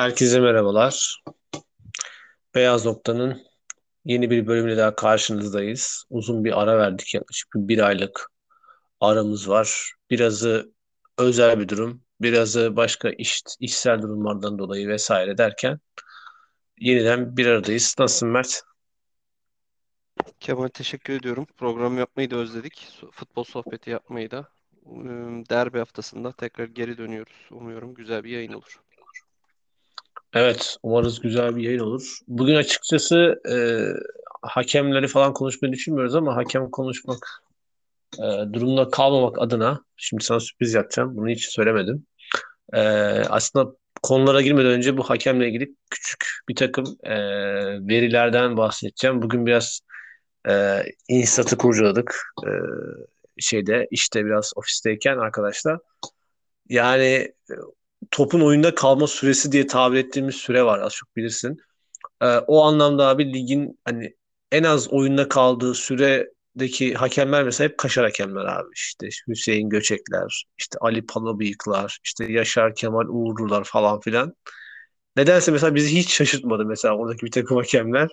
Herkese merhabalar. Beyaz Nokta'nın yeni bir bölümüyle daha karşınızdayız. Uzun bir ara verdik. Yaklaşık bir, bir aylık aramız var. Birazı özel bir durum, birazı başka iş, işsel durumlardan dolayı vesaire derken yeniden bir aradayız. Nasılsın Mert? Kemal teşekkür ediyorum. Program yapmayı da özledik. Futbol sohbeti yapmayı da. Derbi haftasında tekrar geri dönüyoruz. Umuyorum güzel bir yayın olur. Evet, umarız güzel bir yayın olur. Bugün açıkçası e, hakemleri falan konuşmayı düşünmüyoruz ama hakem konuşmak e, durumda kalmamak adına şimdi sana sürpriz yapacağım. Bunu hiç söylemedim. E, aslında konulara girmeden önce bu hakemle ilgili küçük bir takım e, verilerden bahsedeceğim. Bugün biraz e, instatı kurcaladık. E, şeyde işte biraz ofisteyken arkadaşlar. Yani topun oyunda kalma süresi diye tabir ettiğimiz süre var az çok bilirsin. Ee, o anlamda abi ligin hani en az oyunda kaldığı süredeki hakemler mesela hep kaşar hakemler abi. İşte Hüseyin Göçekler, işte Ali Palabıyıklar, işte Yaşar Kemal Uğurlular falan filan. Nedense mesela bizi hiç şaşırtmadı mesela oradaki bir takım hakemler.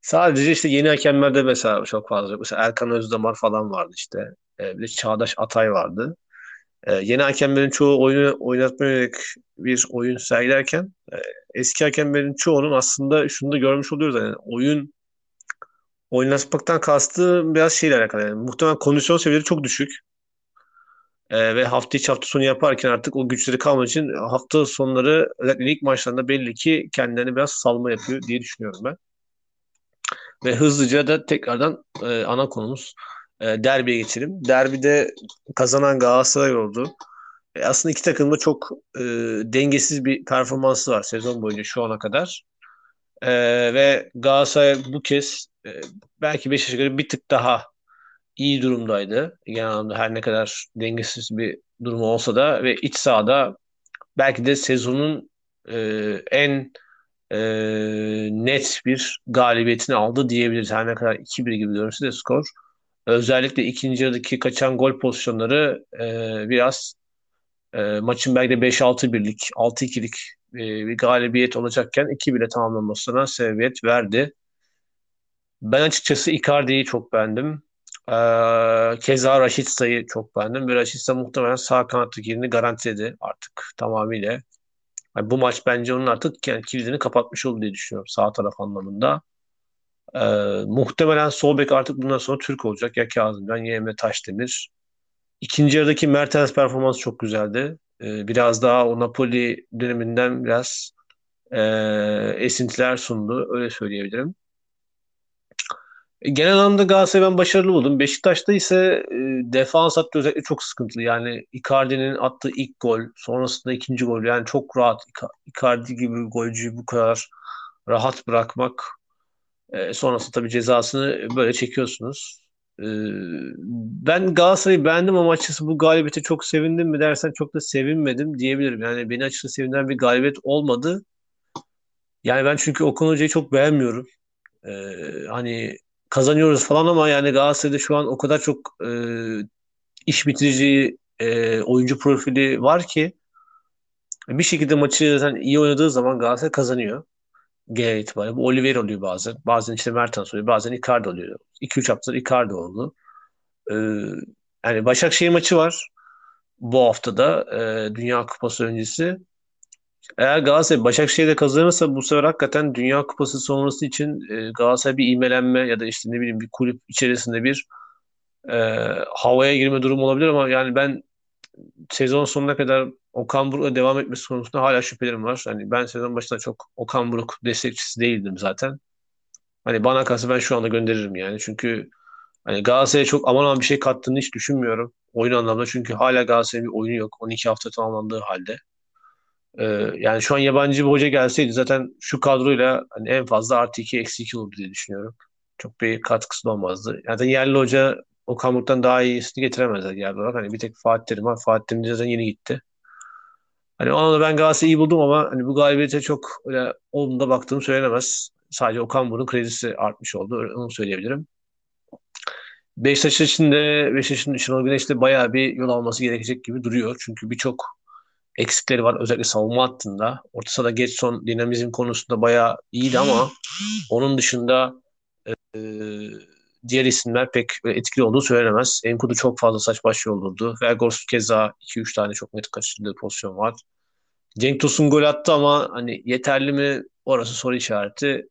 Sadece işte yeni hakemlerde mesela çok fazla. Mesela Erkan Özdamar falan vardı işte. Ee, bir de Çağdaş Atay vardı. E, yeni hakemlerin çoğu oyunu oynatmaya yönelik bir oyun sergilerken e, eski hakemlerin çoğunun aslında şunu da görmüş oluyoruz. Yani oyun oynatmaktan kastı biraz şeyle alakalı. Yani muhtemelen kondisyon seviyeleri çok düşük. E, ve hafta içi hafta sonu yaparken artık o güçleri kalmadığı için hafta sonları özellikle ilk maçlarında belli ki kendilerini biraz salma yapıyor diye düşünüyorum ben. Ve hızlıca da tekrardan e, ana konumuz e, derbiye geçelim. Derbide kazanan Galatasaray oldu. E, aslında iki takımda çok e, dengesiz bir performansı var sezon boyunca şu ana kadar. E, ve Galatasaray bu kez e, belki Beşiktaş'a göre bir tık daha iyi durumdaydı. Genel her ne kadar dengesiz bir durum olsa da ve iç sahada belki de sezonun e, en e, net bir galibiyetini aldı diyebiliriz. Her ne kadar 2-1 gibi görünse de skor Özellikle ikinci yarıdaki kaçan gol pozisyonları e, biraz e, maçın belki de 5-6 birlik, 6-2'lik e, bir galibiyet olacakken 2 bile tamamlamasına sebebiyet verdi. Ben açıkçası Icardi'yi çok beğendim. Ee, keza Raşitsa'yı çok beğendim. Ve Raşitsa muhtemelen sağ kanattaki yerini garantiledi artık tamamıyla. Yani bu maç bence onun artık yani kilidini kapatmış oldu diye düşünüyorum sağ taraf anlamında. Ee, muhtemelen sol bek artık bundan sonra Türk olacak. Ya Kazımcan ya Emre Taşdemir. İkinci yarıdaki Mertens performansı çok güzeldi. Ee, biraz daha o Napoli döneminden biraz e, esintiler sundu. Öyle söyleyebilirim. Genel anlamda Galatasaray ben başarılı buldum. Beşiktaş'ta ise e, defans hattı özellikle çok sıkıntılı. Yani Icardi'nin attığı ilk gol, sonrasında ikinci gol. Yani çok rahat. Icardi gibi bir golcüyü bu kadar rahat bırakmak e, sonrasında tabii cezasını böyle çekiyorsunuz. E, ben Galatasaray'ı beğendim ama açıkçası bu galibiyete çok sevindim mi dersen çok da sevinmedim diyebilirim. Yani beni açıkçası sevindiren bir galibiyet olmadı. Yani ben çünkü Okan Hoca'yı çok beğenmiyorum. E, hani kazanıyoruz falan ama yani Galatasaray'da şu an o kadar çok e, iş bitirici e, oyuncu profili var ki bir şekilde maçı sen iyi oynadığı zaman Galatasaray kazanıyor genel itibariyle. Bu Oliver oluyor bazen. Bazen işte Mertens oluyor. Bazen Icardi oluyor. 2-3 haftadır Icardi oldu. Ee, yani Başakşehir maçı var. Bu haftada e, Dünya Kupası öncesi. Eğer Galatasaray Başakşehir'de kazanırsa bu sefer hakikaten Dünya Kupası sonrası için e, Galatasaray bir imelenme ya da işte ne bileyim bir kulüp içerisinde bir e, havaya girme durumu olabilir ama yani ben sezon sonuna kadar Okan Buruk'la devam etmesi konusunda hala şüphelerim var. Hani ben sezon başında çok Okan Buruk destekçisi değildim zaten. Hani bana kalsa ben şu anda gönderirim yani. Çünkü hani Galatasaray'a çok aman aman bir şey kattığını hiç düşünmüyorum. Oyun anlamda. Çünkü hala Galatasaray'ın bir oyunu yok. 12 hafta tamamlandığı halde. Ee, yani şu an yabancı bir hoca gelseydi zaten şu kadroyla hani en fazla artı 2 eksi 2 olurdu diye düşünüyorum. Çok bir katkısı olmazdı. Yani yerli hoca Okan Buruk'tan daha iyisini getiremezler yerli olarak. Hani bir tek Fatih Terim var. Fatih Terim zaten yeni gitti. Hani o anlamda ben Galatasaray'ı iyi buldum ama hani bu galibiyete çok öyle olumda baktığım söylenemez. Sadece Okan Buruk'un kredisi artmış oldu. Onu söyleyebilirim. Beşiktaş için de Beşiktaş'ın Şenol Güneş'te bayağı bir yol alması gerekecek gibi duruyor. Çünkü birçok eksikleri var. Özellikle savunma hattında. Orta sahada Getson dinamizm konusunda bayağı iyiydi ama onun dışında e, diğer isimler pek etkili olduğu söylenemez. Enkudu çok fazla saç baş yoldurdu. Vergors keza 2-3 tane çok net kaçırdığı pozisyon var. Cenk Tosun gol attı ama hani yeterli mi orası soru işareti.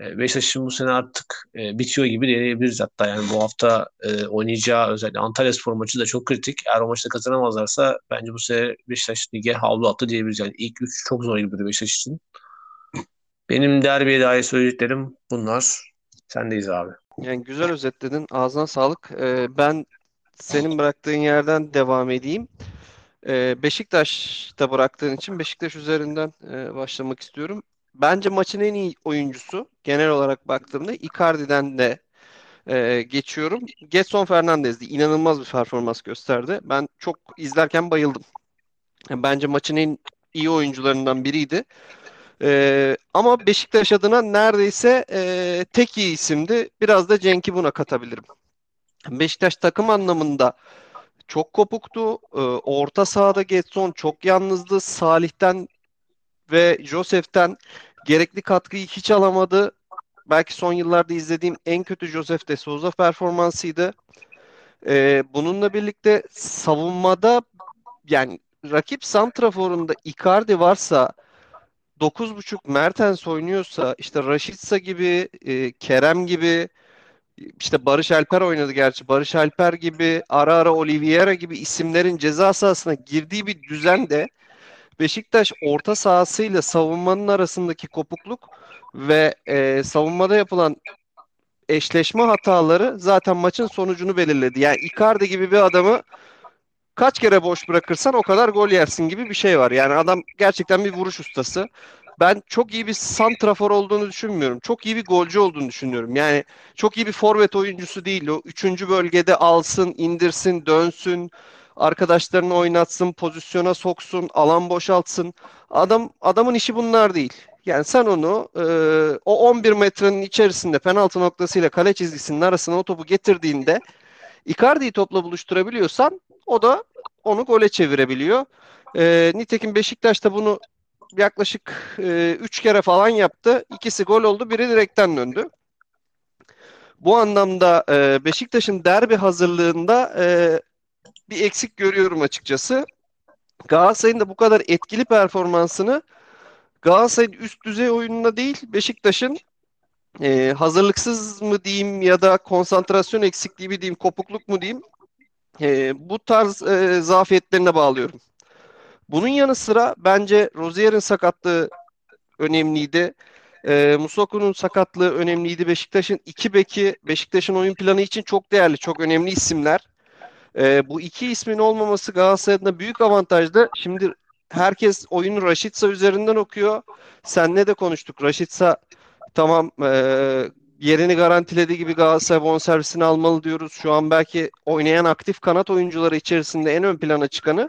E, Beşiktaş'ın bu sene artık e, bitiyor gibi diyebiliriz hatta yani bu hafta e, oynayacağı özellikle Antalya Spor maçı da çok kritik. Eğer o maçta kazanamazlarsa bence bu sene Beşiktaş lige havlu attı diyebiliriz. Yani ilk üç çok zor gibi Beşiktaş için. Benim derbiye dair söyleyeceklerim bunlar. Sendeyiz abi. Yani güzel özetledin. Ağzına sağlık. Ee, ben senin bıraktığın yerden devam edeyim. Ee, Beşiktaş'ta bıraktığın için Beşiktaş üzerinden e, başlamak istiyorum. Bence maçın en iyi oyuncusu genel olarak baktığımda Icardi'den de e, geçiyorum. Getson Fernandez'di. İnanılmaz bir performans gösterdi. Ben çok izlerken bayıldım. Bence maçın en iyi oyuncularından biriydi. E, ama Beşiktaş adına neredeyse e, tek iyi isimdi. Biraz da Cenk'i buna katabilirim. Beşiktaş takım anlamında çok kopuktu. E, orta sahada Getson çok yalnızdı. Salih'ten ve Josef'ten gerekli katkıyı hiç alamadı. Belki son yıllarda izlediğim en kötü Josef de Souza performansıydı. Ee, bununla birlikte savunmada yani rakip santraforunda Icardi varsa 9.5 Mertens oynuyorsa işte Raşitsa gibi, e, Kerem gibi işte Barış Alper oynadı gerçi. Barış Alper gibi, ara ara Oliveira gibi isimlerin ceza sahasına girdiği bir düzende Beşiktaş orta sahasıyla savunmanın arasındaki kopukluk ve e, savunmada yapılan eşleşme hataları zaten maçın sonucunu belirledi. Yani Icardi gibi bir adamı kaç kere boş bırakırsan o kadar gol yersin gibi bir şey var. Yani adam gerçekten bir vuruş ustası. Ben çok iyi bir santrafor olduğunu düşünmüyorum. Çok iyi bir golcü olduğunu düşünüyorum. Yani çok iyi bir forvet oyuncusu değil. O üçüncü bölgede alsın, indirsin, dönsün, arkadaşlarını oynatsın, pozisyona soksun, alan boşaltsın. Adam adamın işi bunlar değil. Yani sen onu e, o 11 metrenin içerisinde penaltı noktasıyla kale çizgisinin arasına o topu getirdiğinde Icardi'yi topla buluşturabiliyorsan o da onu gole çevirebiliyor. E, nitekim Beşiktaş da bunu yaklaşık 3 e, kere falan yaptı. İkisi gol oldu, biri direkten döndü. Bu anlamda e, Beşiktaş'ın derbi hazırlığında e, bir eksik görüyorum açıkçası. Galatasaray'ın da bu kadar etkili performansını Galatasaray'ın üst düzey oyununa değil Beşiktaş'ın e, hazırlıksız mı diyeyim ya da konsantrasyon eksikliği mi diyeyim kopukluk mu diyeyim e, bu tarz e, zafiyetlerine bağlıyorum. Bunun yanı sıra bence Rozier'in sakatlığı önemliydi. E, Musoku'nun sakatlığı önemliydi. Beşiktaş'ın iki beki Beşiktaş'ın oyun planı için çok değerli, çok önemli isimler. E, bu iki ismin olmaması Galatasaray'da büyük avantajdı. Şimdi herkes oyunu Raşitsa üzerinden okuyor. Senle de konuştuk. Raşitsa tamam e, yerini garantilediği gibi Galatasaray bonservisini almalı diyoruz. Şu an belki oynayan aktif kanat oyuncuları içerisinde en ön plana çıkanı.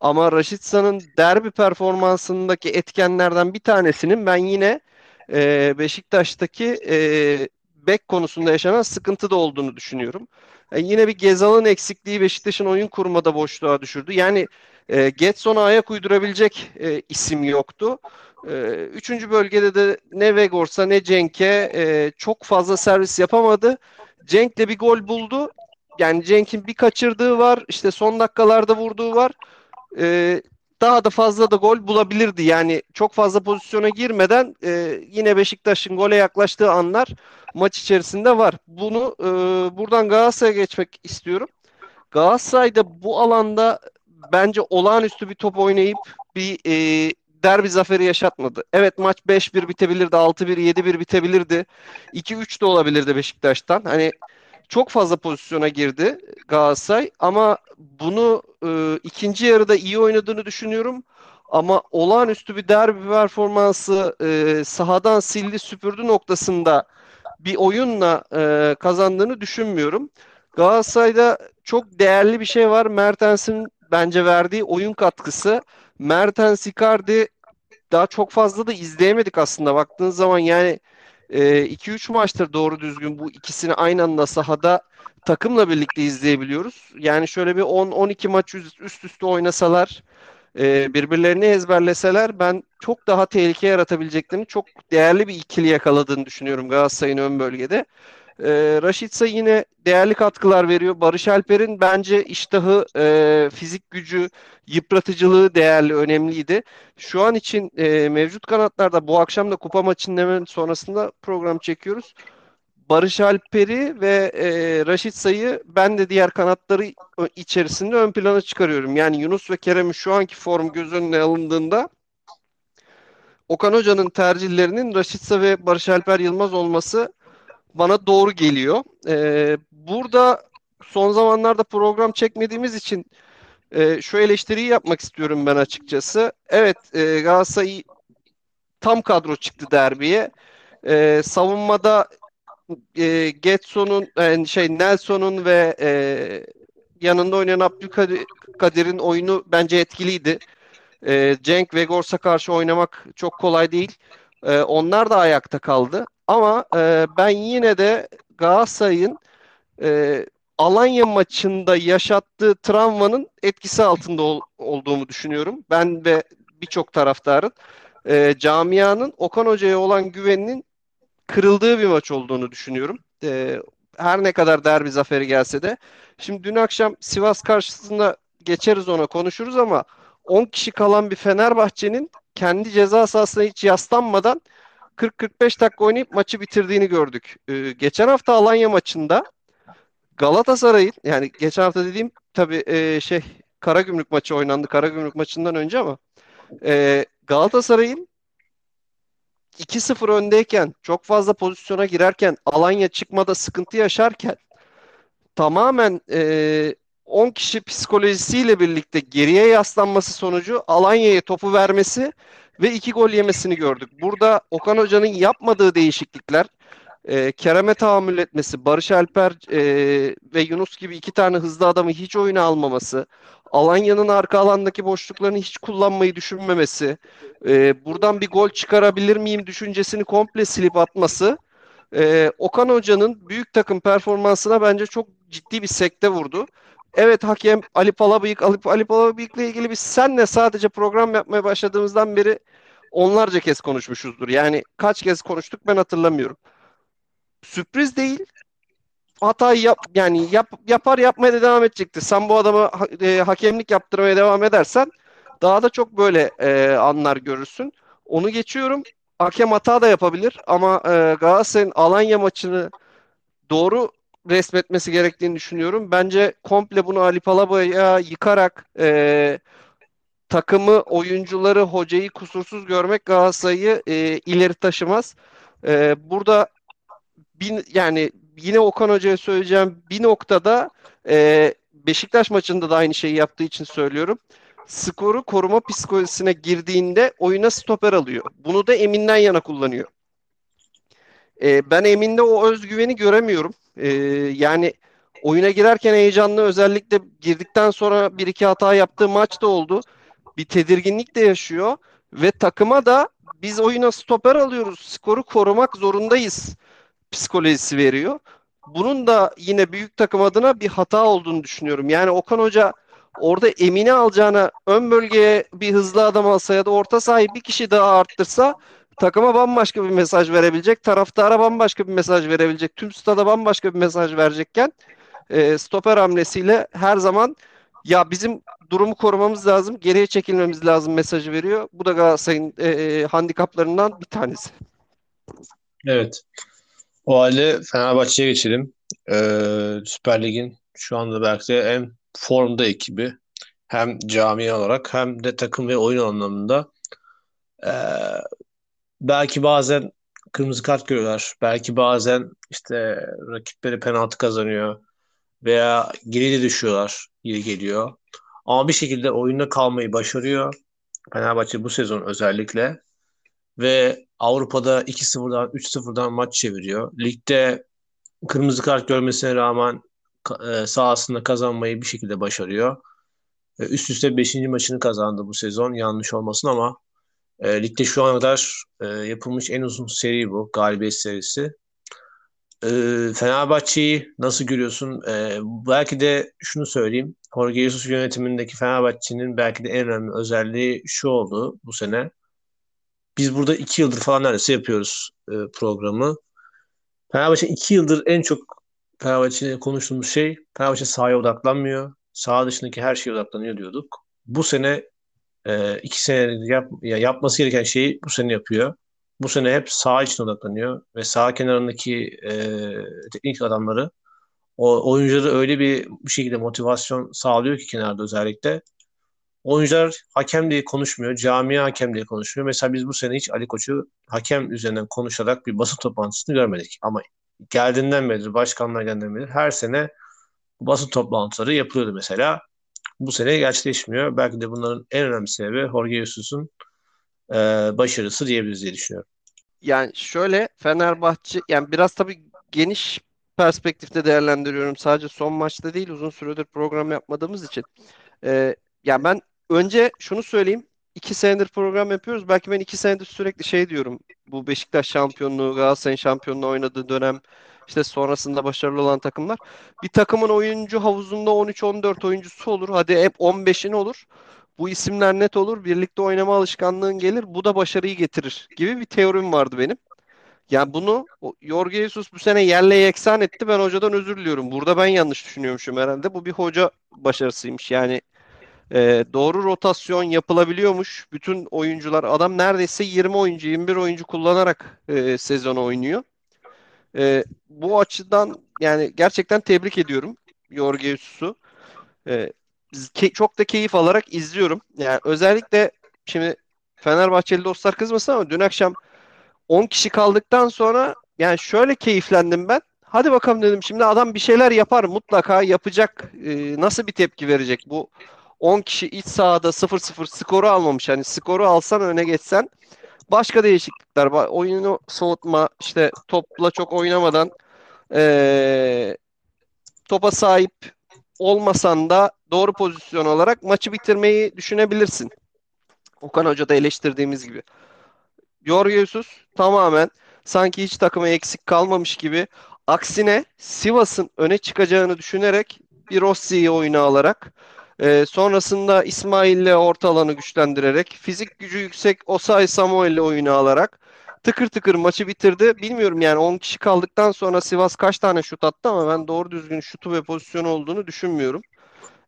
Ama Raşitsa'nın derbi performansındaki etkenlerden bir tanesinin ben yine e, Beşiktaş'taki e, bek konusunda yaşanan sıkıntı da olduğunu düşünüyorum. E, yine bir Gezal'ın eksikliği Beşiktaş'ın oyun kurmada boşluğa düşürdü. Yani e, Getson'a ayak uydurabilecek e, isim yoktu. E, üçüncü bölgede de ne Vegors'a ne Cenk'e e, çok fazla servis yapamadı. Cenk'le bir gol buldu. Yani Cenk'in bir kaçırdığı var. İşte son dakikalarda vurduğu var. E, daha da fazla da gol bulabilirdi. Yani çok fazla pozisyona girmeden e, yine Beşiktaş'ın gole yaklaştığı anlar maç içerisinde var. Bunu e, buradan Galatasaray'a geçmek istiyorum. Galatasaray'da bu alanda bence olağanüstü bir top oynayıp bir e, derbi zaferi yaşatmadı. Evet maç 5-1 bitebilirdi, 6-1, 7-1 bitebilirdi. 2-3 de olabilirdi Beşiktaş'tan. Hani çok fazla pozisyona girdi Galatasaray ama bunu e, ikinci yarıda iyi oynadığını düşünüyorum. Ama olağanüstü bir derbi performansı e, sahadan sildi süpürdü noktasında bir oyunla e, kazandığını düşünmüyorum. Galatasaray'da çok değerli bir şey var. Mertens'in bence verdiği oyun katkısı. Mertens, Icardi daha çok fazla da izleyemedik aslında. Baktığınız zaman yani 2-3 e, maçtır doğru düzgün bu ikisini aynı anda sahada takımla birlikte izleyebiliyoruz. Yani şöyle bir 10-12 maç üst üste oynasalar e, birbirlerini ezberleseler ben çok daha tehlike yaratabileceklerini çok değerli bir ikili yakaladığını düşünüyorum Galatasaray'ın ön bölgede. E, Raşitsa yine değerli katkılar veriyor. Barış Alper'in bence iştahı, e, fizik gücü, yıpratıcılığı değerli, önemliydi. Şu an için e, mevcut kanatlarda bu akşam da kupa maçının sonrasında program çekiyoruz. Barış Alper'i ve e, Raşit Say'ı ben de diğer kanatları içerisinde ön plana çıkarıyorum. Yani Yunus ve Kerem'in şu anki form göz önüne alındığında Okan Hoca'nın tercihlerinin Raşitsa ve Barış Alper Yılmaz olması bana doğru geliyor. Ee, burada son zamanlarda program çekmediğimiz için e, şu eleştiriyi yapmak istiyorum ben açıkçası. Evet e, Galatasaray tam kadro çıktı derbiye. E, savunmada e, Getson'un yani şey Nelson'un ve e, yanında oynayan Abdülkadir'in oyunu bence etkiliydi. E, Cenk ve Gors'a karşı oynamak çok kolay değil. E, onlar da ayakta kaldı. Ama e, ben yine de Galatasaray'ın e, Alanya maçında yaşattığı travmanın etkisi altında ol, olduğumu düşünüyorum. Ben ve birçok taraftarın e, camianın Okan Hoca'ya olan güveninin kırıldığı bir maç olduğunu düşünüyorum. E, her ne kadar derbi zaferi gelse de. Şimdi dün akşam Sivas karşısında geçeriz ona konuşuruz ama 10 kişi kalan bir Fenerbahçe'nin kendi ceza sahasına hiç yaslanmadan 40-45 dakika oynayıp maçı bitirdiğini gördük. Ee, geçen hafta Alanya maçında Galatasaray'ın yani geçen hafta dediğim tabii e, şey Karagümrük maçı oynandı. Karagümrük maçından önce ama e, Galatasaray'ın 2-0 öndeyken çok fazla pozisyona girerken Alanya çıkmada sıkıntı yaşarken tamamen e, 10 kişi psikolojisiyle birlikte geriye yaslanması sonucu Alanya'ya topu vermesi ve 2 gol yemesini gördük. Burada Okan Hoca'nın yapmadığı değişiklikler e, Kerem'e tahammül etmesi, Barış Alper e, ve Yunus gibi iki tane hızlı adamı hiç oyuna almaması, Alanya'nın arka alandaki boşluklarını hiç kullanmayı düşünmemesi, e, buradan bir gol çıkarabilir miyim düşüncesini komple silip atması, e, Okan Hoca'nın büyük takım performansına bence çok ciddi bir sekte vurdu. Evet hakem Ali Palabıyık, Ali, Ali Palabıyık'la ilgili biz senle sadece program yapmaya başladığımızdan beri onlarca kez konuşmuşuzdur. Yani kaç kez konuştuk ben hatırlamıyorum. Sürpriz değil. Hatayı yap yani yap, yapar yapmaya da devam edecektir. Sen bu adama e, hakemlik yaptırmaya devam edersen daha da çok böyle e, anlar görürsün. Onu geçiyorum. Hakem hata da yapabilir ama e, Galatasaray'ın Alanya maçını doğru resmetmesi gerektiğini düşünüyorum. Bence komple bunu Ali Palaba'ya yıkarak e, takımı, oyuncuları, hocayı kusursuz görmek Galatasaray'ı e, ileri taşımaz. E, burada bin, yani yine Okan Hoca'ya söyleyeceğim bir noktada e, Beşiktaş maçında da aynı şeyi yaptığı için söylüyorum. Skoru koruma psikolojisine girdiğinde oyuna stoper alıyor. Bunu da Emin'den yana kullanıyor. E, ben Emin'de o özgüveni göremiyorum. E, yani oyuna girerken heyecanlı özellikle girdikten sonra bir iki hata yaptığı maç da oldu. Bir tedirginlik de yaşıyor ve takıma da biz oyuna stoper alıyoruz. Skoru korumak zorundayız psikolojisi veriyor. Bunun da yine büyük takım adına bir hata olduğunu düşünüyorum. Yani Okan Hoca orada Emine alacağına ön bölgeye bir hızlı adam alsa ya da orta sahayı bir kişi daha arttırsa takıma bambaşka bir mesaj verebilecek, taraftara bambaşka bir mesaj verebilecek, tüm stada bambaşka bir mesaj verecekken e, stoper hamlesiyle her zaman ya bizim durumu korumamız lazım, geriye çekilmemiz lazım mesajı veriyor. Bu da Galatasaray'ın e, e handikaplarından bir tanesi. Evet. O halde Fenerbahçe'ye geçelim. Ee, Süper Lig'in şu anda belki de en formda ekibi. Hem cami olarak hem de takım ve oyun anlamında. Ee, belki bazen kırmızı kart görüyorlar. Belki bazen işte rakipleri penaltı kazanıyor veya geri de düşüyorlar. Geri geliyor. Ama bir şekilde oyunda kalmayı başarıyor. Fenerbahçe bu sezon özellikle. Ve Avrupa'da 2-0'dan 3-0'dan maç çeviriyor. Ligde kırmızı kart görmesine rağmen e, sahasında kazanmayı bir şekilde başarıyor. E, üst üste 5. maçını kazandı bu sezon yanlış olmasın ama e, ligde şu ana kadar e, yapılmış en uzun seri bu galibiyet serisi. e, Fenerbahçe'yi nasıl görüyorsun? E, belki de şunu söyleyeyim. Jorge Jesus yönetimindeki Fenerbahçe'nin belki de en önemli özelliği şu oldu bu sene. Biz burada iki yıldır falan neredeyse yapıyoruz e, programı. Fenerbahçe iki yıldır en çok Fenerbahçe'de konuştuğumuz şey Fenerbahçe sahaya odaklanmıyor. Saha dışındaki her şeye odaklanıyor diyorduk. Bu sene e, iki senedir yap, ya yapması gereken şeyi bu sene yapıyor. Bu sene hep saha için odaklanıyor ve saha kenarındaki e, teknik adamları o oyuncuları öyle bir bu şekilde motivasyon sağlıyor ki kenarda özellikle. Oyuncular hakem diye konuşmuyor, camia hakem diye konuşmuyor. Mesela biz bu sene hiç Ali Koç'u hakem üzerinden konuşarak bir basın toplantısını görmedik. Ama geldiğinden beri, başkanlar geldiğinden beri her sene basın toplantıları yapılıyordu mesela. Bu sene gerçekleşmiyor. Belki de bunların en önemli sebebi Jorge Jesus'un e, başarısı diyebiliriz diye düşünüyorum. Yani şöyle Fenerbahçe yani biraz tabii geniş perspektifte değerlendiriyorum. Sadece son maçta değil uzun süredir program yapmadığımız için. Ee, yani ben önce şunu söyleyeyim. İki senedir program yapıyoruz. Belki ben iki senedir sürekli şey diyorum. Bu Beşiktaş şampiyonluğu, Galatasaray'ın şampiyonluğu oynadığı dönem işte sonrasında başarılı olan takımlar. Bir takımın oyuncu havuzunda 13-14 oyuncusu olur. Hadi hep 15'in olur. Bu isimler net olur. Birlikte oynama alışkanlığın gelir. Bu da başarıyı getirir gibi bir teorim vardı benim. Yani bunu Jorge Jesus bu sene yerle yeksan etti. Ben hocadan özür diliyorum. Burada ben yanlış düşünüyormuşum herhalde. Bu bir hoca başarısıymış. Yani e, doğru rotasyon yapılabiliyormuş. Bütün oyuncular adam neredeyse 20 oyuncu 21 oyuncu kullanarak e, sezon oynuyor. E, bu açıdan yani gerçekten tebrik ediyorum Jorge Jesus'u. E, çok da keyif alarak izliyorum. Yani özellikle şimdi Fenerbahçeli dostlar kızmasın ama dün akşam 10 kişi kaldıktan sonra yani şöyle keyiflendim ben. Hadi bakalım dedim şimdi adam bir şeyler yapar mutlaka yapacak. E, nasıl bir tepki verecek bu 10 kişi iç sahada 0-0 skoru almamış. Hani skoru alsan öne geçsen başka değişiklikler var. Oyunu soğutma işte topla çok oynamadan ee, topa sahip olmasan da doğru pozisyon olarak maçı bitirmeyi düşünebilirsin. Okan Hoca da eleştirdiğimiz gibi. Jorge Jesus tamamen sanki hiç takıma eksik kalmamış gibi aksine Sivas'ın öne çıkacağını düşünerek bir Rossi'yi oyuna alarak e, sonrasında İsmail'le orta alanı güçlendirerek fizik gücü yüksek Osay Samuel'le oyunu alarak tıkır tıkır maçı bitirdi. Bilmiyorum yani 10 kişi kaldıktan sonra Sivas kaç tane şut attı ama ben doğru düzgün şutu ve pozisyonu olduğunu düşünmüyorum.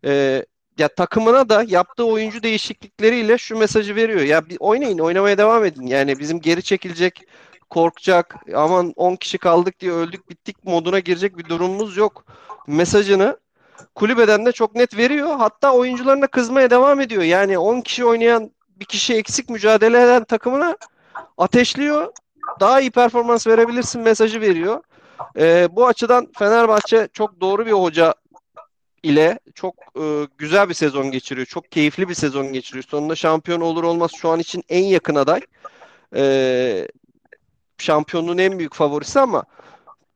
E, ya takımına da yaptığı oyuncu değişiklikleriyle şu mesajı veriyor. Ya bir oynayın, oynamaya devam edin. Yani bizim geri çekilecek, korkacak, aman 10 kişi kaldık diye öldük bittik moduna girecek bir durumumuz yok. Mesajını kulübeden de çok net veriyor. Hatta oyuncularına kızmaya devam ediyor. Yani 10 kişi oynayan bir kişi eksik mücadele eden takımına ateşliyor. Daha iyi performans verebilirsin mesajı veriyor. Ee, bu açıdan Fenerbahçe çok doğru bir hoca ile çok e, güzel bir sezon geçiriyor. Çok keyifli bir sezon geçiriyor. Sonunda şampiyon olur olmaz şu an için en yakın aday. E, şampiyonluğun en büyük favorisi ama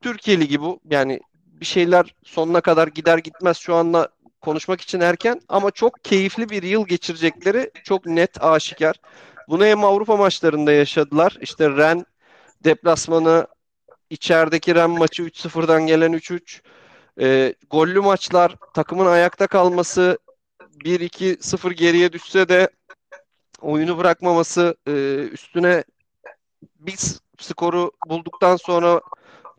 Türkiye Ligi bu. Yani bir şeyler sonuna kadar gider gitmez şu anda konuşmak için erken ama çok keyifli bir yıl geçirecekleri çok net aşikar. Bunu hem Avrupa maçlarında yaşadılar. İşte Ren deplasmanı içerideki Ren maçı 3-0'dan gelen 3-3. E, gollü maçlar, takımın ayakta kalması 1-2-0 geriye düşse de oyunu bırakmaması, e, üstüne bir skoru bulduktan sonra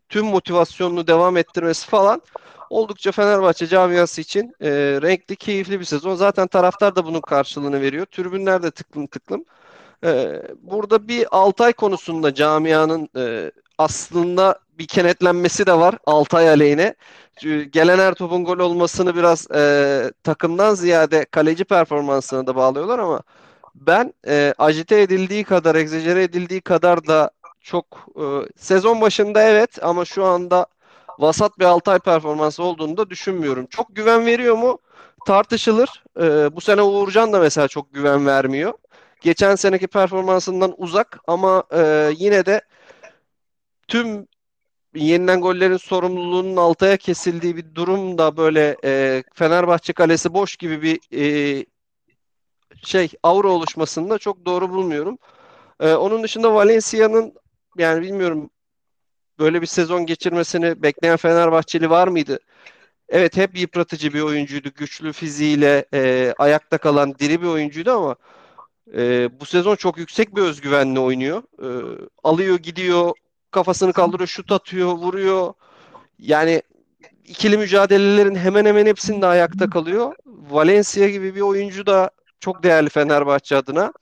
tüm motivasyonunu devam ettirmesi falan oldukça Fenerbahçe camiası için e, renkli, keyifli bir sezon. Zaten taraftar da bunun karşılığını veriyor. Tribünler de tıklım tıklım. E, burada bir Altay konusunda camianın e, aslında bir kenetlenmesi de var Altay aleyhine. Gelen her topun gol olmasını biraz e, takımdan ziyade kaleci performansına da bağlıyorlar ama ben e, ajite edildiği kadar, egzajere edildiği kadar da çok e, sezon başında evet ama şu anda vasat bir Altay performansı olduğunu da düşünmüyorum. Çok güven veriyor mu? Tartışılır. E, bu sene Uğurcan da mesela çok güven vermiyor. Geçen seneki performansından uzak ama e, yine de tüm yenilen gollerin sorumluluğunun Altay'a kesildiği bir durumda böyle e, Fenerbahçe kalesi boş gibi bir e, şey aura oluşmasını da çok doğru bulmuyorum. E, onun dışında Valencia'nın yani bilmiyorum böyle bir sezon geçirmesini bekleyen Fenerbahçeli var mıydı? Evet hep yıpratıcı bir oyuncuydu. Güçlü fiziğiyle e, ayakta kalan diri bir oyuncuydu ama e, bu sezon çok yüksek bir özgüvenle oynuyor. E, alıyor gidiyor kafasını kaldırıyor şut atıyor vuruyor. Yani ikili mücadelelerin hemen hemen hepsinde ayakta kalıyor. Valencia gibi bir oyuncu da çok değerli Fenerbahçe adına.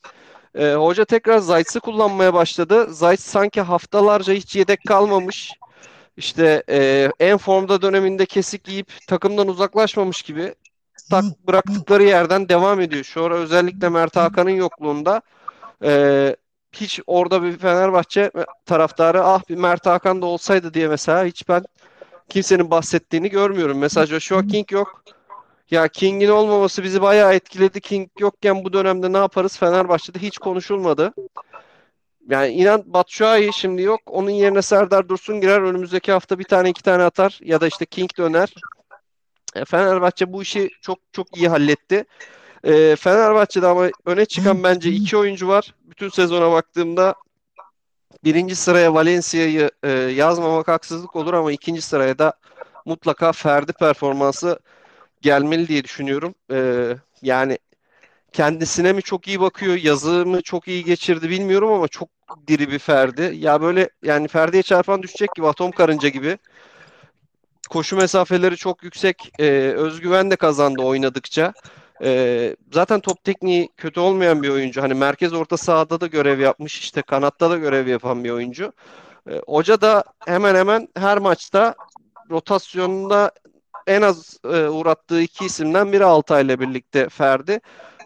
E, hoca tekrar Zayt'sı kullanmaya başladı. Zayt sanki haftalarca hiç yedek kalmamış. İşte e, en formda döneminde kesik giyip takımdan uzaklaşmamış gibi tak bıraktıkları yerden devam ediyor. Şu ara özellikle Mert Hakan'ın yokluğunda e, hiç orada bir Fenerbahçe taraftarı ah bir Mert Hakan da olsaydı diye mesela hiç ben kimsenin bahsettiğini görmüyorum. Mesela Joshua King yok. Ya King'in olmaması bizi bayağı etkiledi. King yokken bu dönemde ne yaparız? Fenerbahçe'de hiç konuşulmadı. Yani inan Batshuayi şimdi yok. Onun yerine Serdar Dursun girer. Önümüzdeki hafta bir tane iki tane atar. Ya da işte King döner. E, Fenerbahçe bu işi çok çok iyi halletti. E, Fenerbahçe'de ama öne çıkan bence iki oyuncu var. Bütün sezona baktığımda birinci sıraya Valencia'yı e, yazmamak haksızlık olur ama ikinci sıraya da mutlaka Ferdi performansı gelmeli diye düşünüyorum. E, yani kendisine mi çok iyi bakıyor, yazı mı çok iyi geçirdi bilmiyorum ama çok diri bir Ferdi. Ya böyle yani Ferdi'ye çarpan düşecek gibi atom karınca gibi. Koşu mesafeleri çok yüksek. E, özgüven de kazandı oynadıkça. E, zaten top tekniği kötü olmayan bir oyuncu. Hani merkez orta sahada da görev yapmış. işte kanatta da görev yapan bir oyuncu. E, hoca da hemen hemen her maçta rotasyonunda en az e, uğrattığı iki isimden biri Altay'la birlikte Ferdi.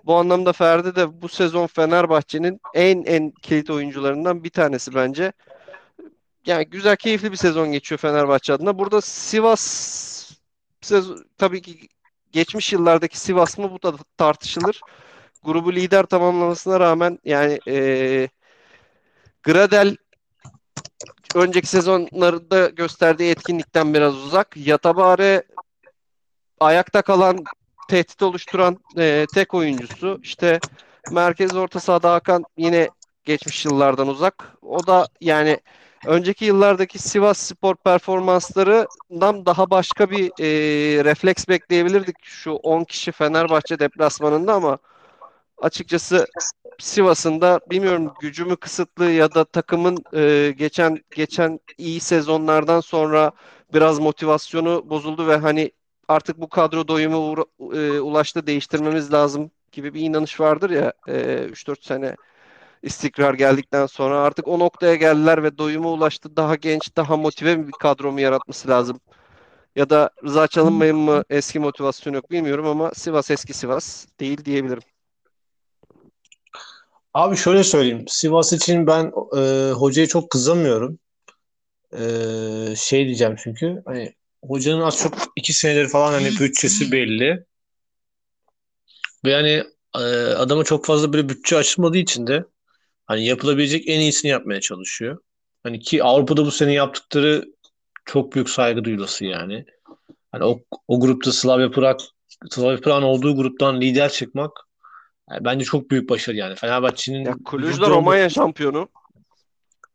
Bu anlamda Ferdi de bu sezon Fenerbahçe'nin en en kilit oyuncularından bir tanesi bence. Yani güzel, keyifli bir sezon geçiyor Fenerbahçe adına. Burada Sivas sezon, tabii ki geçmiş yıllardaki Sivas mı bu da tartışılır. Grubu lider tamamlamasına rağmen yani e, Gradel önceki sezonlarda gösterdiği etkinlikten biraz uzak. Yatabare ayakta kalan tehdit oluşturan e, tek oyuncusu. İşte merkez orta sahada Hakan yine geçmiş yıllardan uzak. O da yani önceki yıllardaki Sivas Spor performanslarından daha başka bir e, refleks bekleyebilirdik şu 10 kişi Fenerbahçe deplasmanında ama açıkçası Sivas'ın da bilmiyorum gücü mü kısıtlı ya da takımın e, geçen geçen iyi sezonlardan sonra biraz motivasyonu bozuldu ve hani artık bu kadro doyumu e, ulaştı değiştirmemiz lazım gibi bir inanış vardır ya e, 3-4 sene istikrar geldikten sonra artık o noktaya geldiler ve doyuma ulaştı. Daha genç, daha motive bir kadro mu yaratması lazım? Ya da Rıza Çalınmay'ın mı eski motivasyon yok bilmiyorum ama Sivas eski Sivas değil diyebilirim. Abi şöyle söyleyeyim. Sivas için ben e, hocayı çok kızamıyorum. E, şey diyeceğim çünkü hani hocanın az çok iki senedir falan hani bütçesi belli. Ve yani e, adama çok fazla böyle bütçe açılmadığı için de hani yapılabilecek en iyisini yapmaya çalışıyor. Hani ki Avrupa'da bu sene yaptıkları çok büyük saygı duyulası yani. Hani o, o grupta Slavia Prag Slavia Prag'ın olduğu gruptan lider çıkmak yani bence çok büyük başarı yani. Fenerbahçe'nin ya Kulüc'de Romanya şampiyonu.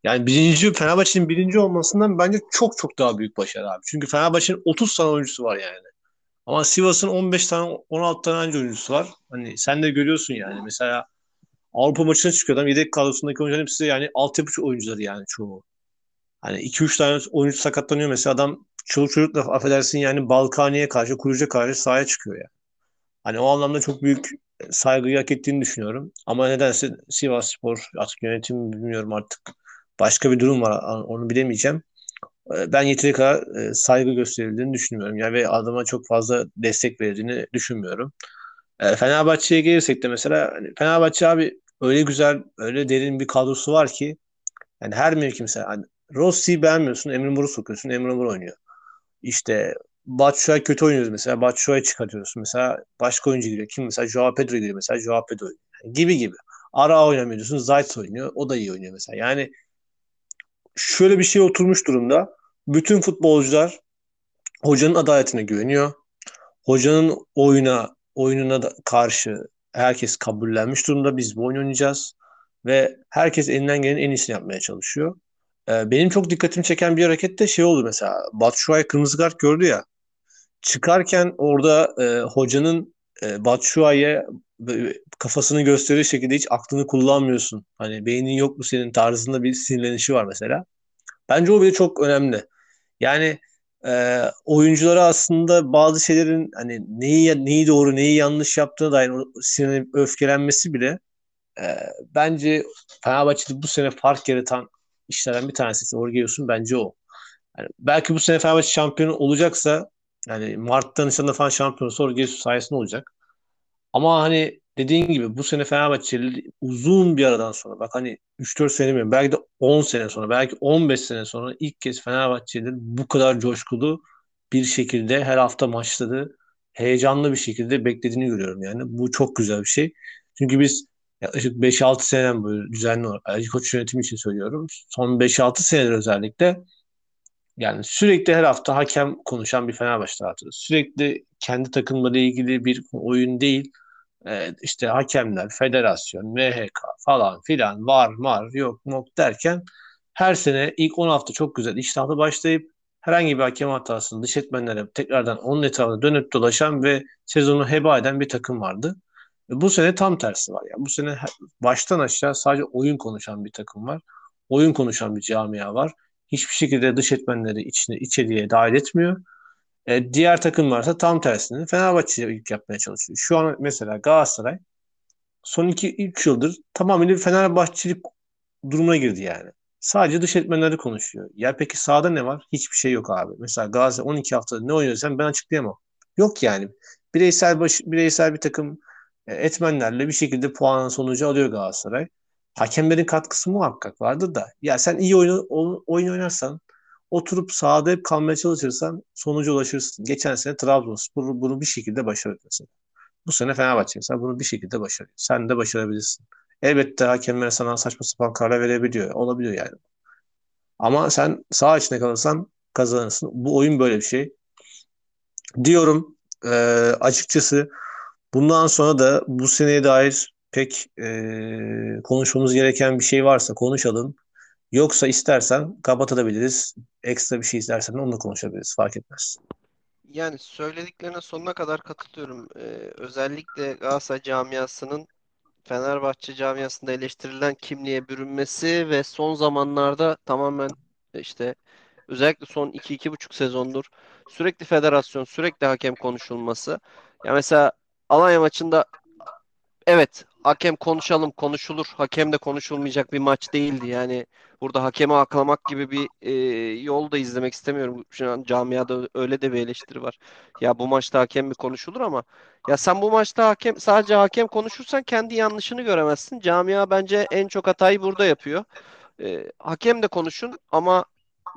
Yani birinci Fenerbahçe'nin birinci olmasından bence çok çok daha büyük başarı abi. Çünkü Fenerbahçe'nin 30 tane oyuncusu var yani. Ama Sivas'ın 15 tane 16 tane önce oyuncusu var. Hani sen de görüyorsun yani. Mesela Avrupa maçına çıkıyor adam. Yedek kadrosundaki oyuncuların hepsi yani altyapı oyuncuları yani çoğu. Hani 2-3 tane oyuncu sakatlanıyor mesela adam çoluk çocukla affedersin yani Balkani'ye karşı, Kuruca karşı sahaya çıkıyor yani. Hani o anlamda çok büyük saygıyı hak ettiğini düşünüyorum. Ama nedense Sivas Spor artık yönetim bilmiyorum artık başka bir durum var onu bilemeyeceğim. Ee, ben yeteri kadar e, saygı gösterildiğini düşünmüyorum. Yani ve adama çok fazla destek verildiğini düşünmüyorum. Ee, Fenerbahçe'ye gelirsek de mesela hani Fenerbahçe abi öyle güzel, öyle derin bir kadrosu var ki yani her mevki mesela hani Rossi'yi beğenmiyorsun, Emre Mor'u sokuyorsun, Emre Mor oynuyor. İşte Batshuayi kötü oynuyoruz mesela. Batshuayi çıkartıyoruz. Mesela başka oyuncu giriyor. Kim mesela? Joao Pedro giriyor mesela. Joao Pedro oynuyor. Yani gibi gibi. Ara oynamıyor diyorsun. Zayt oynuyor. O da iyi oynuyor mesela. Yani şöyle bir şey oturmuş durumda. Bütün futbolcular hocanın adaletine güveniyor. Hocanın oyuna oyununa da karşı herkes kabullenmiş durumda. Biz bu oyunu oynayacağız ve herkes elinden gelen en iyisini yapmaya çalışıyor. e, benim çok dikkatimi çeken bir hareket de şey oldu mesela. Batshuayi kırmızı kart gördü ya. Çıkarken orada e, hocanın e, Batshuayi'ye kafasını gösterir şekilde hiç aklını kullanmıyorsun. Hani beynin yok mu senin tarzında bir sinirlenişi var mesela. Bence o bile çok önemli. Yani e, oyunculara aslında bazı şeylerin hani neyi neyi doğru neyi yanlış yaptığına dair sinirlenip öfkelenmesi bile e, bence Fenerbahçe'de bu sene fark yaratan işlerden bir tanesi. Orgeus'un bence o. Yani belki bu sene Fenerbahçe şampiyon olacaksa yani Mart'ta Nisan'da falan şampiyon olsa Orgeus sayesinde olacak. Ama hani dediğin gibi bu sene Fenerbahçeli uzun bir aradan sonra bak hani 3-4 sene mi belki de 10 sene sonra belki 15 sene sonra ilk kez Fenerbahçeliler bu kadar coşkulu bir şekilde her hafta maçları heyecanlı bir şekilde beklediğini görüyorum yani. Bu çok güzel bir şey. Çünkü biz yaklaşık 5-6 seneden böyle düzenli olarak Ali Koç yönetimi için söylüyorum. Son 5-6 senedir özellikle yani sürekli her hafta hakem konuşan bir Fenerbahçe taraftarı. Sürekli kendi takımla ilgili bir oyun değil e, işte hakemler, federasyon, MHK falan filan var var yok yok derken her sene ilk 10 hafta çok güzel iştahlı başlayıp herhangi bir hakem hatasını dış etmenlere tekrardan onun etrafında dönüp dolaşan ve sezonu heba eden bir takım vardı. E, bu sene tam tersi var. Yani bu sene baştan aşağı sadece oyun konuşan bir takım var. Oyun konuşan bir camia var. Hiçbir şekilde dış etmenleri içine içeriye dahil etmiyor. E, diğer takım varsa tam tersini Fenerbahçe ilk yapmaya çalışıyor. Şu an mesela Galatasaray son 2-3 yıldır tamamen bir Fenerbahçelik durumuna girdi yani. Sadece dış etmenleri konuşuyor. Ya peki sahada ne var? Hiçbir şey yok abi. Mesela Galatasaray 12 haftada ne oynuyor sen ben açıklayamam. Yok yani. Bireysel baş, bireysel bir takım e, etmenlerle bir şekilde puanın sonucu alıyor Galatasaray. Hakemlerin katkısı muhakkak vardır da. Ya sen iyi oyun, oyun oynarsan oturup sahada hep kalmaya çalışırsan sonuca ulaşırsın. Geçen sene Trabzonspor bunu bir şekilde başardı mesela. Bu sene Fenerbahçe mesela bunu bir şekilde başarıyor. Sen de başarabilirsin. Elbette hakemler sana saçma sapan karar verebiliyor. Olabiliyor yani. Ama sen sağ içine kalırsan kazanırsın. Bu oyun böyle bir şey. Diyorum e, açıkçası bundan sonra da bu seneye dair pek e, konuşmamız gereken bir şey varsa konuşalım. Yoksa istersen kapatabiliriz. Ekstra bir şey istersen onunla konuşabiliriz. Fark etmez. Yani söylediklerine sonuna kadar katılıyorum. Ee, özellikle Galatasaray camiasının Fenerbahçe camiasında eleştirilen kimliğe bürünmesi ve son zamanlarda tamamen işte özellikle son 2-2,5 sezondur sürekli federasyon, sürekli hakem konuşulması. Ya mesela Alanya maçında evet hakem konuşalım konuşulur. Hakem de konuşulmayacak bir maç değildi. Yani burada hakemi aklamak gibi bir e, yol da izlemek istemiyorum. Şu an camiada öyle de bir eleştiri var. Ya bu maçta hakem mi konuşulur ama ya sen bu maçta hakem sadece hakem konuşursan kendi yanlışını göremezsin. Camia bence en çok hatayı burada yapıyor. E, hakem de konuşun ama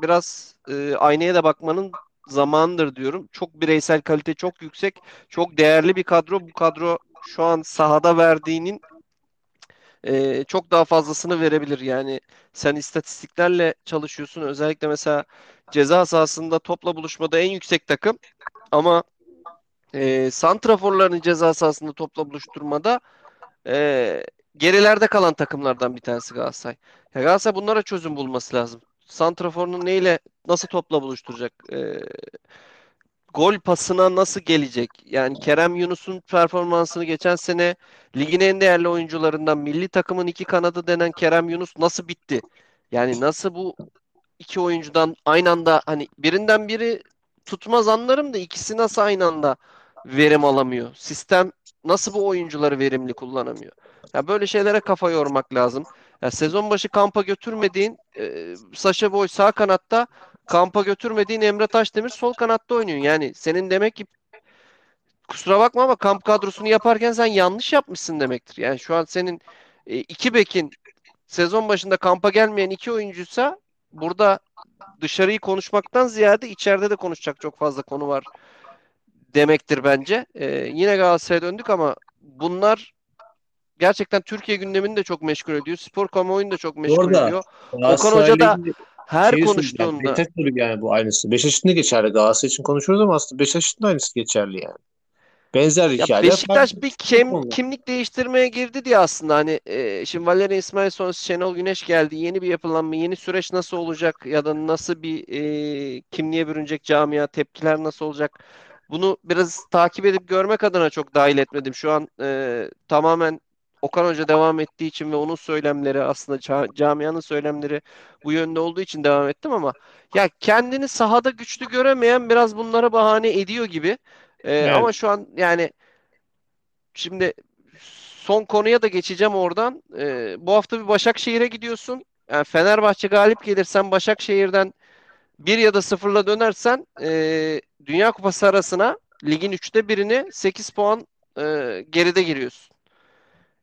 biraz e, aynaya da bakmanın zamandır diyorum. Çok bireysel kalite çok yüksek. Çok değerli bir kadro. Bu kadro şu an sahada verdiğinin e, çok daha fazlasını verebilir. Yani sen istatistiklerle çalışıyorsun. Özellikle mesela ceza sahasında topla buluşmada en yüksek takım ama e, santraforların ceza sahasında topla buluşturmada e, gerilerde kalan takımlardan bir tanesi Galatasaray. Ya Galatasaray bunlara çözüm bulması lazım. Santraforunu neyle nasıl topla buluşturacak? E, gol pasına nasıl gelecek? Yani Kerem Yunus'un performansını geçen sene ligin en değerli oyuncularından milli takımın iki kanadı denen Kerem Yunus nasıl bitti? Yani nasıl bu iki oyuncudan aynı anda hani birinden biri tutmaz anlarım da ikisi nasıl aynı anda verim alamıyor? Sistem nasıl bu oyuncuları verimli kullanamıyor? Ya böyle şeylere kafa yormak lazım. Ya sezon başı kampa götürmediğin e, Saşa Boy sağ kanatta kampa götürmediğin Emre Taşdemir sol kanatta oynuyor. Yani senin demek ki kusura bakma ama kamp kadrosunu yaparken sen yanlış yapmışsın demektir. Yani şu an senin e, iki bekin sezon başında kampa gelmeyen iki oyuncuysa burada dışarıyı konuşmaktan ziyade içeride de konuşacak çok fazla konu var demektir bence. E, yine Galatasaray'a döndük ama bunlar gerçekten Türkiye gündemini de çok meşgul ediyor. Spor kamuoyunu da çok meşgul Orada, ediyor. Okan Hoca da her şey konuştuğunda. Tabii yani bu aynısı. Beşiktaş'ın da geçerli. Galatasaray için konuşuyoruz ama aslında Beşiktaş'ın da aynısı geçerli yani. Benzer Ya hikayeler Beşiktaş farklı bir kim, kimlik değiştirmeye girdi diye aslında hani e, şimdi Valerian İsmail sonrası Şenol Güneş geldi. Yeni bir yapılanma, yeni süreç nasıl olacak ya da nasıl bir e, kimliğe bürünecek camia, tepkiler nasıl olacak? Bunu biraz takip edip görmek adına çok dahil etmedim. Şu an e, tamamen Okan Hoca devam ettiği için ve onun söylemleri aslında ca- camianın söylemleri bu yönde olduğu için devam ettim ama ya kendini sahada güçlü göremeyen biraz bunlara bahane ediyor gibi. E, Evet. ama şu an yani Şimdi son konuya da geçeceğim oradan. Ee, bu hafta bir Başakşehir'e gidiyorsun. Yani Fenerbahçe galip gelirsen Başakşehir'den bir ya da sıfırla dönersen e, Dünya Kupası arasına ligin üçte birini 8 puan e, geride giriyorsun.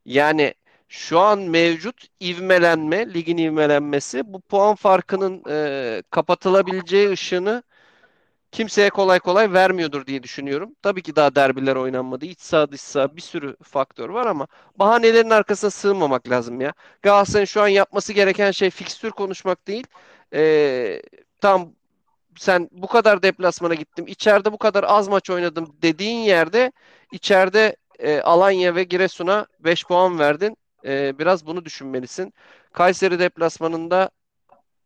Yani şu an mevcut ivmelenme, ligin ivmelenmesi bu puan farkının e, kapatılabileceği ışığını kimseye kolay kolay vermiyordur diye düşünüyorum. Tabii ki daha derbiler oynanmadı. İç saha dış saha bir sürü faktör var ama bahanelerin arkasına sığınmamak lazım ya. Galatasaray'ın şu an yapması gereken şey fikstür konuşmak değil. Ee, tam sen bu kadar deplasmana gittim, içeride bu kadar az maç oynadım dediğin yerde içeride e, Alanya ve Giresun'a 5 puan verdin. E, biraz bunu düşünmelisin. Kayseri deplasmanında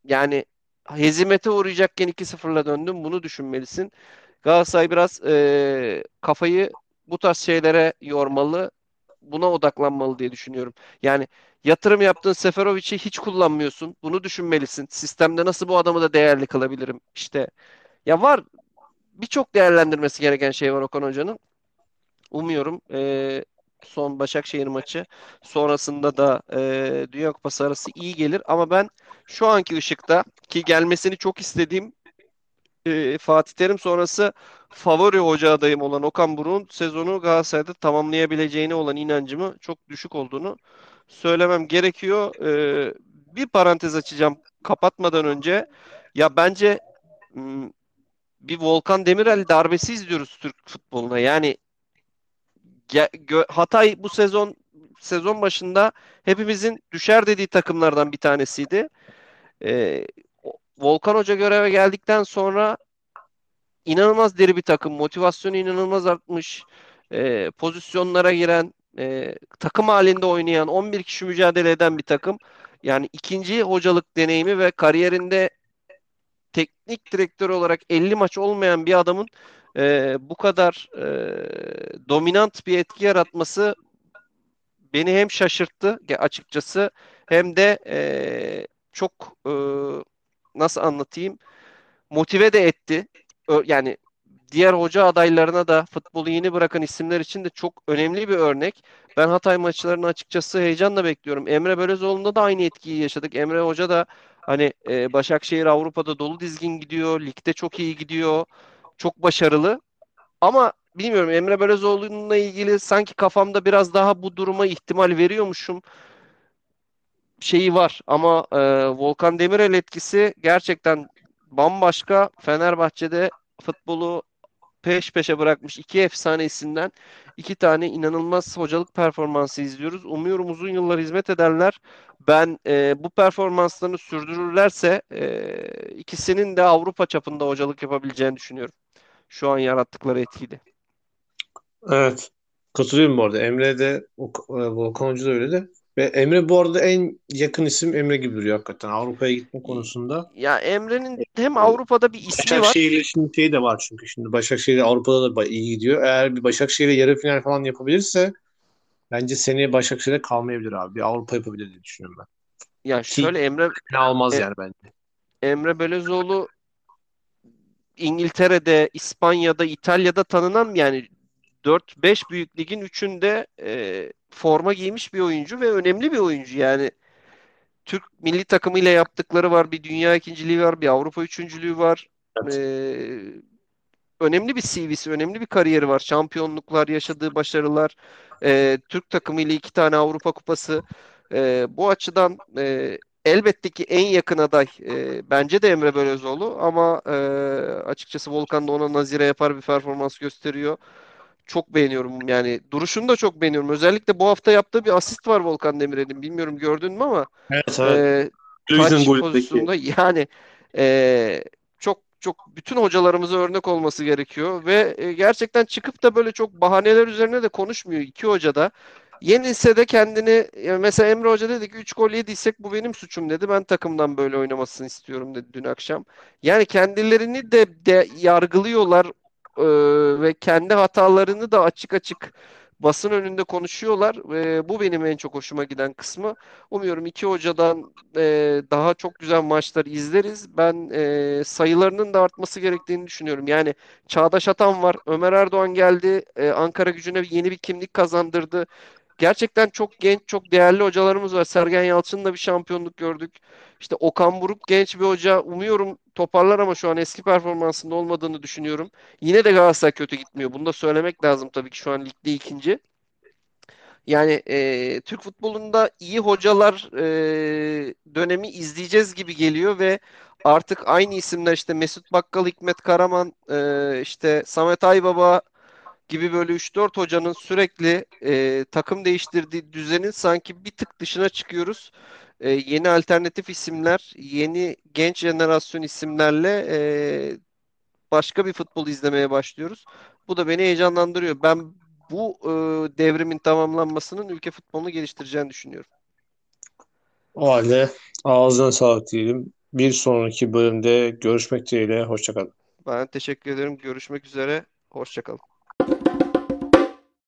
yani hezimete uğrayacakken 2-0'la döndüm. Bunu düşünmelisin. Galatasaray biraz e, kafayı bu tarz şeylere yormalı. Buna odaklanmalı diye düşünüyorum. Yani yatırım yaptığın Seferovic'i hiç kullanmıyorsun. Bunu düşünmelisin. Sistemde nasıl bu adamı da değerli kılabilirim? İşte ya var birçok değerlendirmesi gereken şey var Okan Hoca'nın. Umuyorum e, son Başakşehir maçı sonrasında da e, Dünya Kupası arası iyi gelir. Ama ben şu anki ışıkta ki gelmesini çok istediğim e, Fatih Terim sonrası favori hoca adayım olan Okan Buruk'un sezonu Galatasaray'da tamamlayabileceğine olan inancımı çok düşük olduğunu söylemem gerekiyor. E, bir parantez açacağım kapatmadan önce. Ya bence m, bir Volkan Demirel darbesi izliyoruz Türk futboluna. Yani Hatay bu sezon sezon başında hepimizin düşer dediği takımlardan bir tanesiydi. Ee, Volkan Hoca göreve geldikten sonra inanılmaz deri bir takım. Motivasyonu inanılmaz artmış. Ee, pozisyonlara giren, e, takım halinde oynayan, 11 kişi mücadele eden bir takım. Yani ikinci hocalık deneyimi ve kariyerinde teknik direktör olarak 50 maç olmayan bir adamın e, bu kadar e, dominant bir etki yaratması beni hem şaşırttı açıkçası hem de e, çok e, nasıl anlatayım motive de etti. Yani diğer hoca adaylarına da futbolu yeni bırakan isimler için de çok önemli bir örnek. Ben Hatay maçlarını açıkçası heyecanla bekliyorum. Emre Belözoğlu'nda da aynı etkiyi yaşadık. Emre Hoca da hani e, Başakşehir Avrupa'da dolu dizgin gidiyor, ligde çok iyi gidiyor, çok başarılı. Ama bilmiyorum Emre Belözoğlu'nunla ilgili sanki kafamda biraz daha bu duruma ihtimal veriyormuşum şeyi var. Ama e, Volkan Demirel etkisi gerçekten bambaşka. Fenerbahçe'de futbolu peş peşe bırakmış iki efsane isimden iki tane inanılmaz hocalık performansı izliyoruz. Umuyorum uzun yıllar hizmet ederler. Ben e, bu performanslarını sürdürürlerse e, ikisinin de Avrupa çapında hocalık yapabileceğini düşünüyorum. Şu an yarattıkları etkiyle. Evet. Katılıyorum bu arada. Emre de e, Volkan Hoca da öyle de. Ve Emre bu arada en yakın isim Emre gibi duruyor hakikaten. Avrupa'ya gitme konusunda. Ya Emre'nin hem Avrupa'da bir ismi var. Başakşehir'le şimdi şey de var çünkü şimdi Başakşehir Avrupa'da da iyi gidiyor. Eğer bir Başakşehir'e yarı final falan yapabilirse bence seneye Başakşehir'e kalmayabilir abi. Bir Avrupa yapabilir diye düşünüyorum ben. Ya şöyle Emre fena olmaz E- yani bence. Emre Belözoğlu İngiltere'de, İspanya'da, İtalya'da tanınan yani 4-5 büyük ligin üçünde e, forma giymiş bir oyuncu ve önemli bir oyuncu. Yani Türk milli takımıyla yaptıkları var. Bir dünya ikinciliği var, bir Avrupa üçüncülüğü var. Evet. önemli bir CV'si, önemli bir kariyeri var. Şampiyonluklar, yaşadığı başarılar, e, Türk takımıyla iki tane Avrupa Kupası. E, bu açıdan e, elbette ki en yakın aday e, bence de Emre Belözoğlu ama e, açıkçası Volkan da ona nazire yapar bir performans gösteriyor. Çok beğeniyorum yani duruşunu da çok beğeniyorum. Özellikle bu hafta yaptığı bir asist var Volkan Demirel'in. Bilmiyorum gördün mü ama Evet evet. e, taç pozisyonunda yani e, çok çok bütün hocalarımıza örnek olması gerekiyor ve e, gerçekten çıkıp da böyle çok bahaneler üzerine de konuşmuyor iki hoca da. Yenilse de kendini mesela Emre Hoca dedi ki 3 gol yediysek bu benim suçum dedi. Ben takımdan böyle oynamasını istiyorum dedi dün akşam. Yani kendilerini de, de yargılıyorlar e, ve kendi hatalarını da açık açık basın önünde konuşuyorlar. E, bu benim en çok hoşuma giden kısmı. Umuyorum iki hocadan e, daha çok güzel maçlar izleriz. Ben e, sayılarının da artması gerektiğini düşünüyorum. Yani Çağdaş Atan var. Ömer Erdoğan geldi. E, Ankara gücüne yeni bir kimlik kazandırdı. Gerçekten çok genç, çok değerli hocalarımız var. Sergen Yalçın'la bir şampiyonluk gördük. İşte Okan Buruk genç bir hoca. Umuyorum toparlar ama şu an eski performansında olmadığını düşünüyorum. Yine de Galatasaray kötü gitmiyor. Bunu da söylemek lazım tabii ki şu an ligde ikinci. Yani e, Türk futbolunda iyi hocalar e, dönemi izleyeceğiz gibi geliyor ve artık aynı isimler işte Mesut Bakkal, Hikmet Karaman, e, işte Samet Aybaba gibi böyle 3-4 hocanın sürekli e, takım değiştirdiği düzenin sanki bir tık dışına çıkıyoruz. E, yeni alternatif isimler, yeni genç jenerasyon isimlerle e, başka bir futbol izlemeye başlıyoruz. Bu da beni heyecanlandırıyor. Ben bu e, devrimin tamamlanmasının ülke futbolunu geliştireceğini düşünüyorum. O halde ağzına sağlık diyelim. Bir sonraki bölümde görüşmek dileğiyle. Hoşçakalın. Ben teşekkür ederim. Görüşmek üzere. Hoşçakalın.